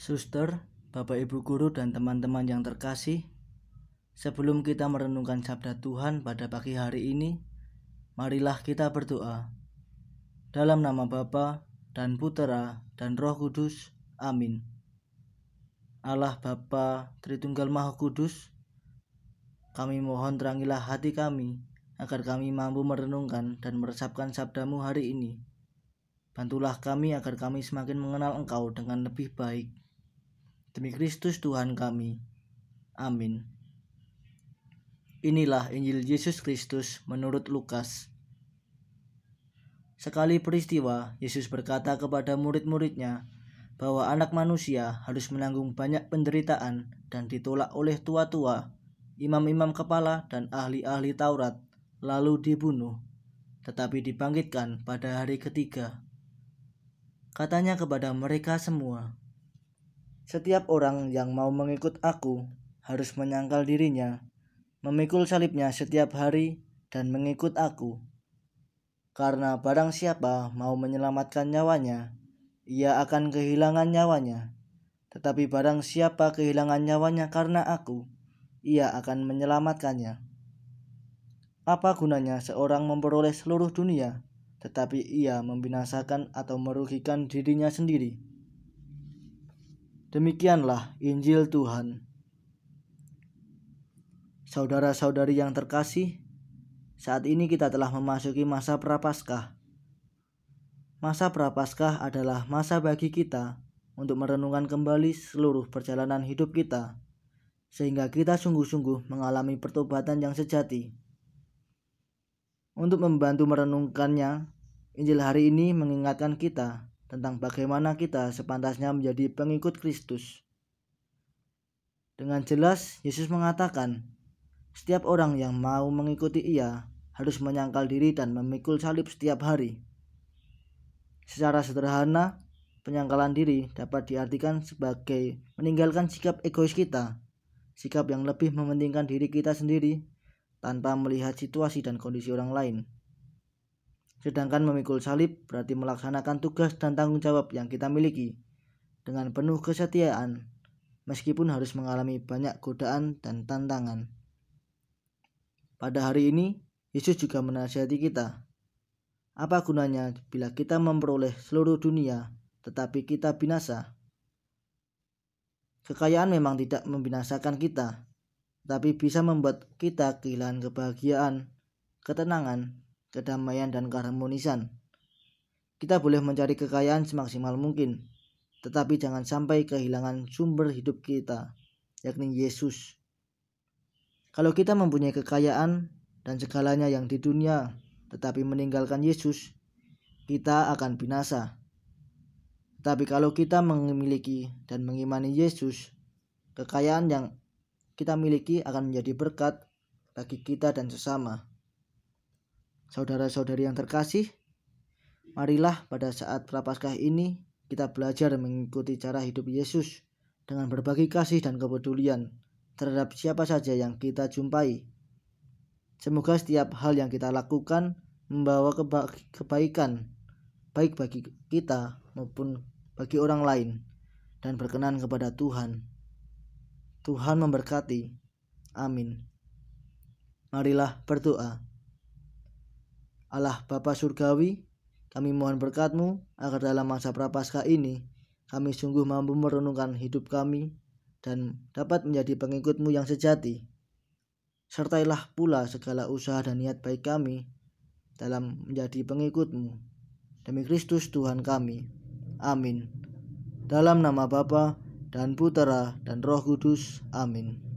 Suster, Bapak Ibu guru dan teman-teman yang terkasih, sebelum kita merenungkan sabda Tuhan pada pagi hari ini, marilah kita berdoa. Dalam nama Bapa dan Putera dan Roh Kudus. Amin. Allah Bapa Tritunggal Maha Kudus, kami mohon terangilah hati kami agar kami mampu merenungkan dan meresapkan sabdamu hari ini. Bantulah kami agar kami semakin mengenal Engkau dengan lebih baik. Demi Kristus Tuhan kami. Amin. Inilah Injil Yesus Kristus menurut Lukas. Sekali peristiwa, Yesus berkata kepada murid-muridnya bahwa anak manusia harus menanggung banyak penderitaan dan ditolak oleh tua-tua, imam-imam kepala, dan ahli-ahli Taurat, lalu dibunuh, tetapi dibangkitkan pada hari ketiga. Katanya kepada mereka semua, setiap orang yang mau mengikut aku harus menyangkal dirinya, memikul salibnya setiap hari, dan mengikut aku. Karena barang siapa mau menyelamatkan nyawanya, ia akan kehilangan nyawanya. Tetapi barang siapa kehilangan nyawanya karena aku, ia akan menyelamatkannya. Apa gunanya seorang memperoleh seluruh dunia, tetapi ia membinasakan atau merugikan dirinya sendiri? Demikianlah Injil Tuhan. Saudara-saudari yang terkasih, saat ini kita telah memasuki masa Prapaskah. Masa Prapaskah adalah masa bagi kita untuk merenungkan kembali seluruh perjalanan hidup kita, sehingga kita sungguh-sungguh mengalami pertobatan yang sejati. Untuk membantu merenungkannya, Injil hari ini mengingatkan kita tentang bagaimana kita sepantasnya menjadi pengikut Kristus. Dengan jelas, Yesus mengatakan, setiap orang yang mau mengikuti Ia harus menyangkal diri dan memikul salib setiap hari. Secara sederhana, penyangkalan diri dapat diartikan sebagai meninggalkan sikap egois kita, sikap yang lebih mementingkan diri kita sendiri tanpa melihat situasi dan kondisi orang lain. Sedangkan memikul salib berarti melaksanakan tugas dan tanggung jawab yang kita miliki dengan penuh kesetiaan, meskipun harus mengalami banyak godaan dan tantangan. Pada hari ini, Yesus juga menasihati kita. Apa gunanya bila kita memperoleh seluruh dunia, tetapi kita binasa? Kekayaan memang tidak membinasakan kita, tapi bisa membuat kita kehilangan kebahagiaan, ketenangan, kedamaian, dan keharmonisan. Kita boleh mencari kekayaan semaksimal mungkin, tetapi jangan sampai kehilangan sumber hidup kita, yakni Yesus. Kalau kita mempunyai kekayaan dan segalanya yang di dunia, tetapi meninggalkan Yesus, kita akan binasa. Tapi kalau kita memiliki dan mengimani Yesus, kekayaan yang kita miliki akan menjadi berkat bagi kita dan sesama. Saudara-saudari yang terkasih, marilah pada saat Prapaskah ini kita belajar mengikuti cara hidup Yesus dengan berbagi kasih dan kepedulian terhadap siapa saja yang kita jumpai. Semoga setiap hal yang kita lakukan membawa keba kebaikan, baik bagi kita maupun bagi orang lain, dan berkenan kepada Tuhan. Tuhan memberkati. Amin. Marilah berdoa. Allah Bapa Surgawi, kami mohon berkatmu agar dalam masa prapaskah ini kami sungguh mampu merenungkan hidup kami dan dapat menjadi pengikutmu yang sejati. Sertailah pula segala usaha dan niat baik kami dalam menjadi pengikutmu. Demi Kristus Tuhan kami. Amin. Dalam nama Bapa dan Putera dan Roh Kudus. Amin.